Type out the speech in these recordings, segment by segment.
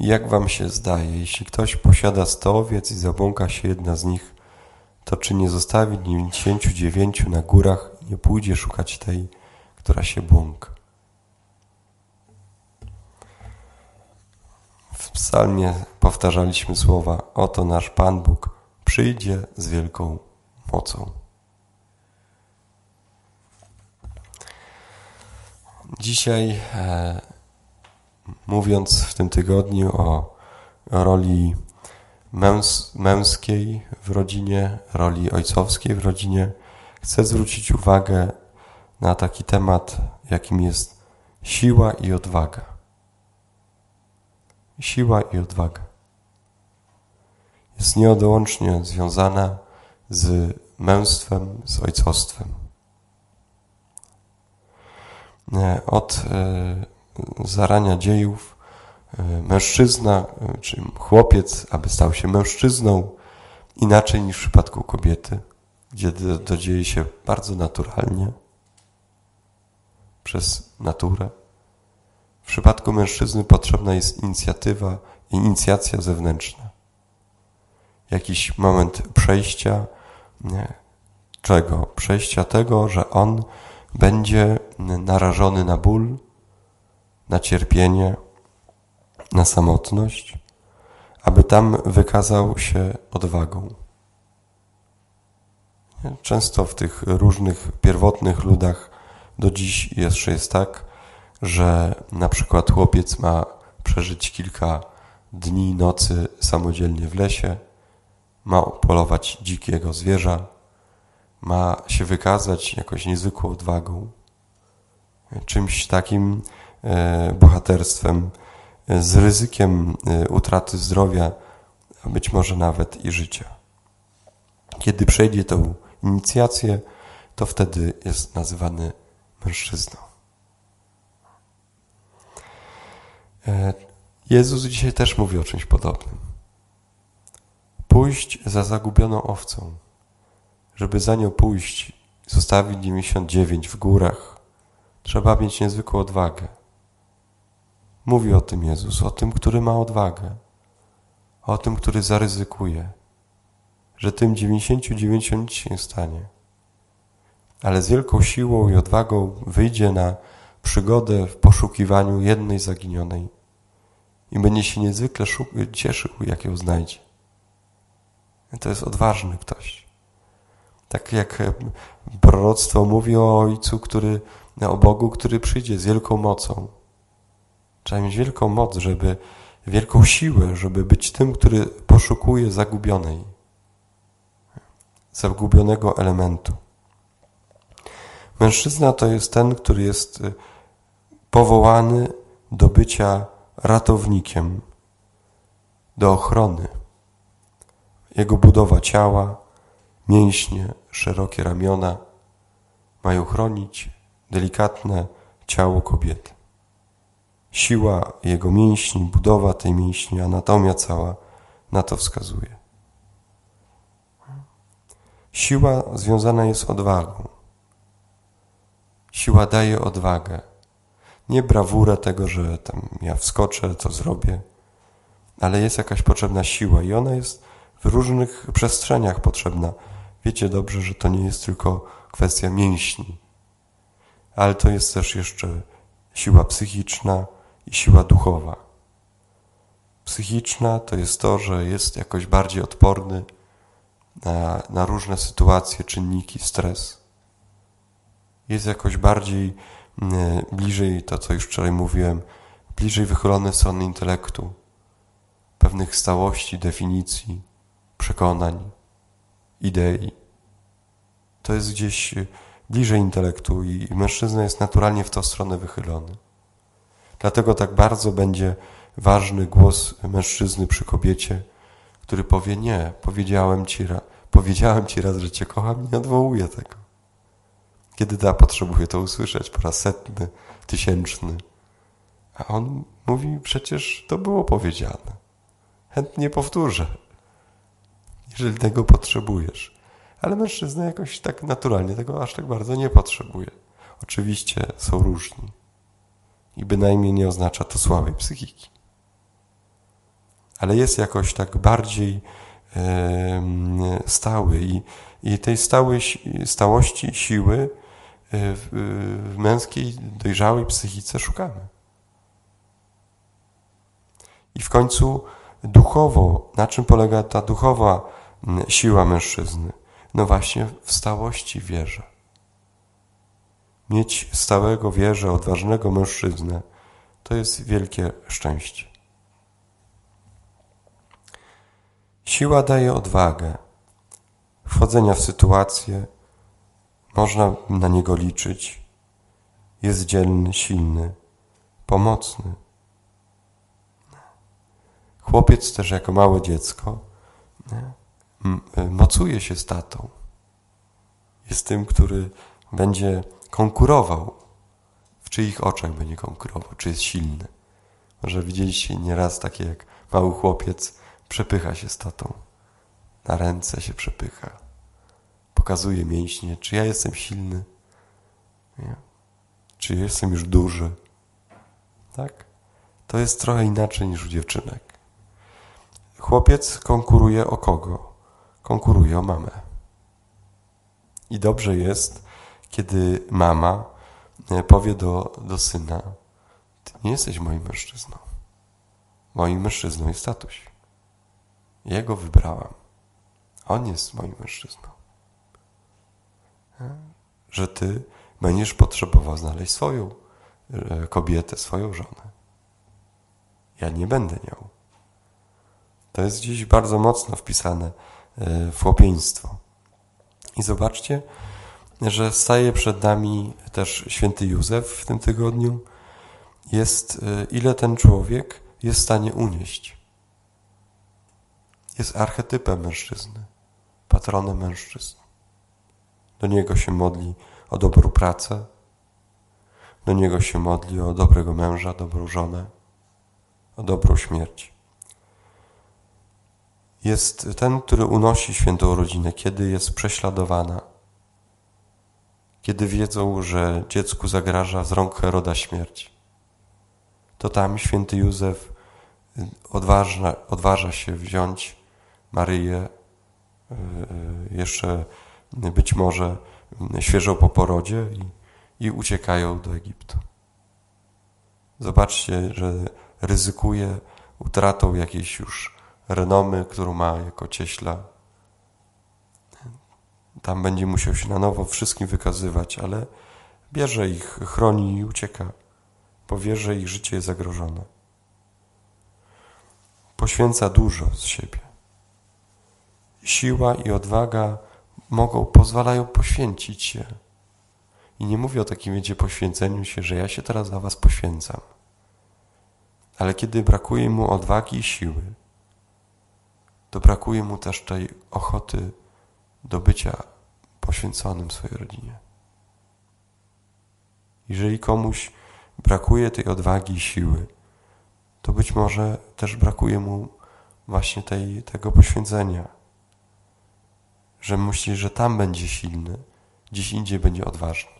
Jak wam się zdaje, jeśli ktoś posiada sto owiec i zabłąka się jedna z nich, to czy nie zostawi dziewięćdziesięciu dziewięciu na górach i nie pójdzie szukać tej, która się błąka? W psalmie powtarzaliśmy słowa Oto nasz Pan Bóg przyjdzie z wielką mocą. Dzisiaj e, mówiąc w tym tygodniu o roli męs męskiej w rodzinie, roli ojcowskiej w rodzinie, chcę zwrócić uwagę na taki temat, jakim jest siła i odwaga. Siła i odwaga jest nieodłącznie związana z męstwem, z ojcostwem. Od e, zarania dziejów e, mężczyzna, e, czy chłopiec, aby stał się mężczyzną, inaczej niż w przypadku kobiety, gdzie to dzieje się bardzo naturalnie, przez naturę. W przypadku mężczyzny potrzebna jest inicjatywa i inicjacja zewnętrzna. Jakiś moment przejścia, nie, czego? Przejścia tego, że on będzie narażony na ból, na cierpienie, na samotność, aby tam wykazał się odwagą. Często w tych różnych pierwotnych ludach do dziś jeszcze jest tak, że na przykład chłopiec ma przeżyć kilka dni, nocy samodzielnie w lesie, ma polować dzikiego zwierza, ma się wykazać jakoś niezwykłą odwagą, czymś takim, bohaterstwem, e, z ryzykiem e, utraty zdrowia, a być może nawet i życia. Kiedy przejdzie tą inicjację, to wtedy jest nazywany mężczyzną. Jezus dzisiaj też mówi o czymś podobnym. Pójść za zagubioną owcą, żeby za nią pójść, zostawić 99 w górach, trzeba mieć niezwykłą odwagę. Mówi o tym Jezus, o tym, który ma odwagę, o tym, który zaryzykuje, że tym 99 nic się nie stanie, ale z wielką siłą i odwagą wyjdzie na przygodę w poszukiwaniu jednej zaginionej i będzie się niezwykle cieszył, jak ją znajdzie. To jest odważny ktoś. Tak jak proroctwo mówi o Ojcu, który, o Bogu, który przyjdzie z wielką mocą Trzeba mieć wielką moc, żeby, wielką siłę, żeby być tym, który poszukuje zagubionej, zagubionego elementu. Mężczyzna to jest ten, który jest y, powołany do bycia ratownikiem, do ochrony. Jego budowa ciała, mięśnie, szerokie ramiona mają chronić delikatne ciało kobiety siła jego mięśni, budowa tej mięśni, anatomia cała na to wskazuje. Siła związana jest z odwagą. Siła daje odwagę. Nie brawurę tego, że tam ja wskoczę, to zrobię, ale jest jakaś potrzebna siła i ona jest w różnych przestrzeniach potrzebna. Wiecie dobrze, że to nie jest tylko kwestia mięśni, ale to jest też jeszcze siła psychiczna, i siła duchowa. Psychiczna to jest to, że jest jakoś bardziej odporny na, na różne sytuacje, czynniki, stres. Jest jakoś bardziej mm, bliżej, to co już wczoraj mówiłem, bliżej wychylone strony intelektu, pewnych stałości, definicji, przekonań, idei. To jest gdzieś bliżej intelektu i mężczyzna jest naturalnie w tą stronę wychylony. Dlatego tak bardzo będzie ważny głos mężczyzny przy kobiecie, który powie nie, powiedziałem ci, powiedziałem ci raz, że cię kocham nie odwołuję tego. Kiedy ta potrzebuje to usłyszeć po raz setny, tysięczny. A on mówi, przecież to było powiedziane. Chętnie powtórzę, jeżeli tego potrzebujesz. Ale mężczyzna jakoś tak naturalnie tego aż tak bardzo nie potrzebuje. Oczywiście są różni i bynajmniej nie oznacza to słabej psychiki. ale jest jakoś tak bardziej stały i, i tej stałej, stałości siły e, w, w męskiej, dojrzałej psychice szukamy. I w końcu duchowo, na czym polega ta duchowa siła mężczyzny? No właśnie w stałości wierze. Mieć stałego wierze, odważnego mężczyznę, to jest wielkie szczęście. Siła daje odwagę wchodzenia w sytuację, można na niego liczyć. Jest dzielny, silny, pomocny. Chłopiec też jako małe dziecko mocuje się z tatą. Jest tym, który będzie konkurował. W czyich oczach będzie konkurował, czy jest silny. Może widzieliście nieraz takie jak mały chłopiec przepycha się z tatą. Na ręce się przepycha. Pokazuje mięśnie, czy ja jestem silny, nie? czy jestem już duży. Tak? To jest trochę inaczej niż u dziewczynek. Chłopiec konkuruje o kogo? Konkuruje o mamę. I dobrze jest, kiedy mama e, powie do, do syna: Ty nie jesteś moim mężczyzną. Moim mężczyzną jest tatuś. Jego wybrałam. On jest moim mężczyzną. E, że ty będziesz potrzebował znaleźć swoją e, kobietę, swoją żonę. Ja nie będę nią. To jest gdzieś bardzo mocno wpisane w chłopieństwo. I zobaczcie, że staje przed nami też święty Józef w tym tygodniu. Jest, e, ile ten człowiek jest w stanie unieść. Jest archetypem mężczyzny, patronem mężczyzn. Do niego się modli o dobrą pracę, do niego się modli o dobrego męża, dobrą żonę, o dobrą śmierć jest ten, który unosi świętą rodzinę, kiedy jest prześladowana, kiedy wiedzą, że dziecku zagraża z rąk Heroda śmierć. To tam święty Józef odważa, odważa się wziąć Maryję, y, y, jeszcze być może świeżo po porodzie i, i uciekają do Egiptu. Zobaczcie, że ryzykuje utratą jakiejś już renomy, którą ma jako cieśla. Tam będzie musiał się na nowo wszystkim wykazywać, ale bierze ich, chroni i ucieka, bo wie, że ich życie jest zagrożone. Poświęca dużo z siebie. Siła i odwaga mogą, pozwalają poświęcić się. I nie mówię o takim wiecie poświęceniu się, że ja się teraz dla was poświęcam. Ale kiedy brakuje mu odwagi i siły, to brakuje mu też tej ochoty do bycia poświęconym swojej rodzinie. Jeżeli komuś brakuje tej odwagi i siły, to być może też brakuje mu właśnie tej, tego poświęcenia. Że myśli, że tam będzie silny, gdzieś indziej będzie odważny.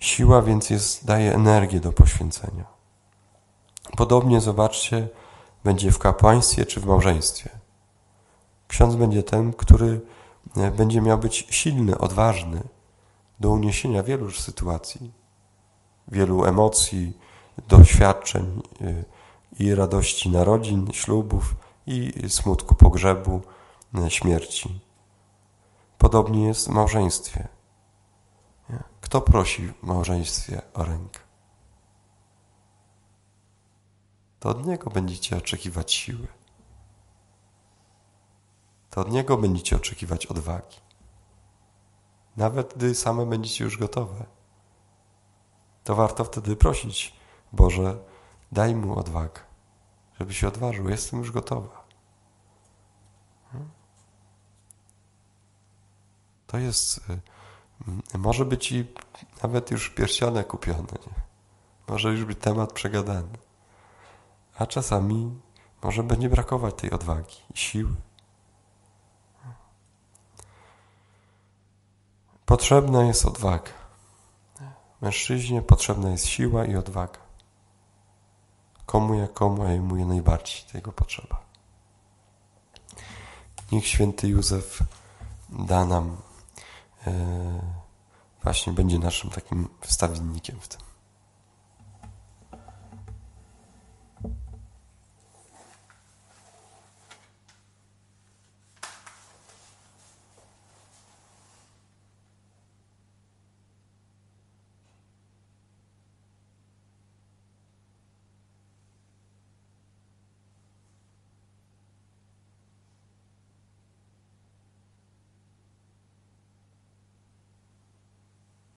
Siła więc jest, daje energię do poświęcenia. Podobnie zobaczcie, będzie w kapłaństwie czy w małżeństwie. Ksiądz będzie tym, który będzie miał być silny, odważny do uniesienia wielu sytuacji, wielu emocji, doświadczeń e, i radości narodzin, ślubów i smutku pogrzebu, e, śmierci. Podobnie jest w małżeństwie. Kto prosi w małżeństwie o rękę? to od Niego będziecie oczekiwać siły. To od Niego będziecie oczekiwać odwagi. Nawet gdy same będziecie już gotowe, to warto wtedy prosić, Boże, daj mu odwagę, żeby się odważył. Jestem już gotowa. Hmm? To jest, y, może być i nawet już pierścionek kupiony. Nie? Może już być temat przegadany a czasami może będzie brakować tej odwagi i siły. Potrzebna jest odwaga. Mężczyźnie potrzebna jest siła i odwaga. komu jak komu, a jemu je najbardziej tego potrzeba. Niech święty Józef da nam, e, właśnie będzie naszym takim wstawiennikiem w tym.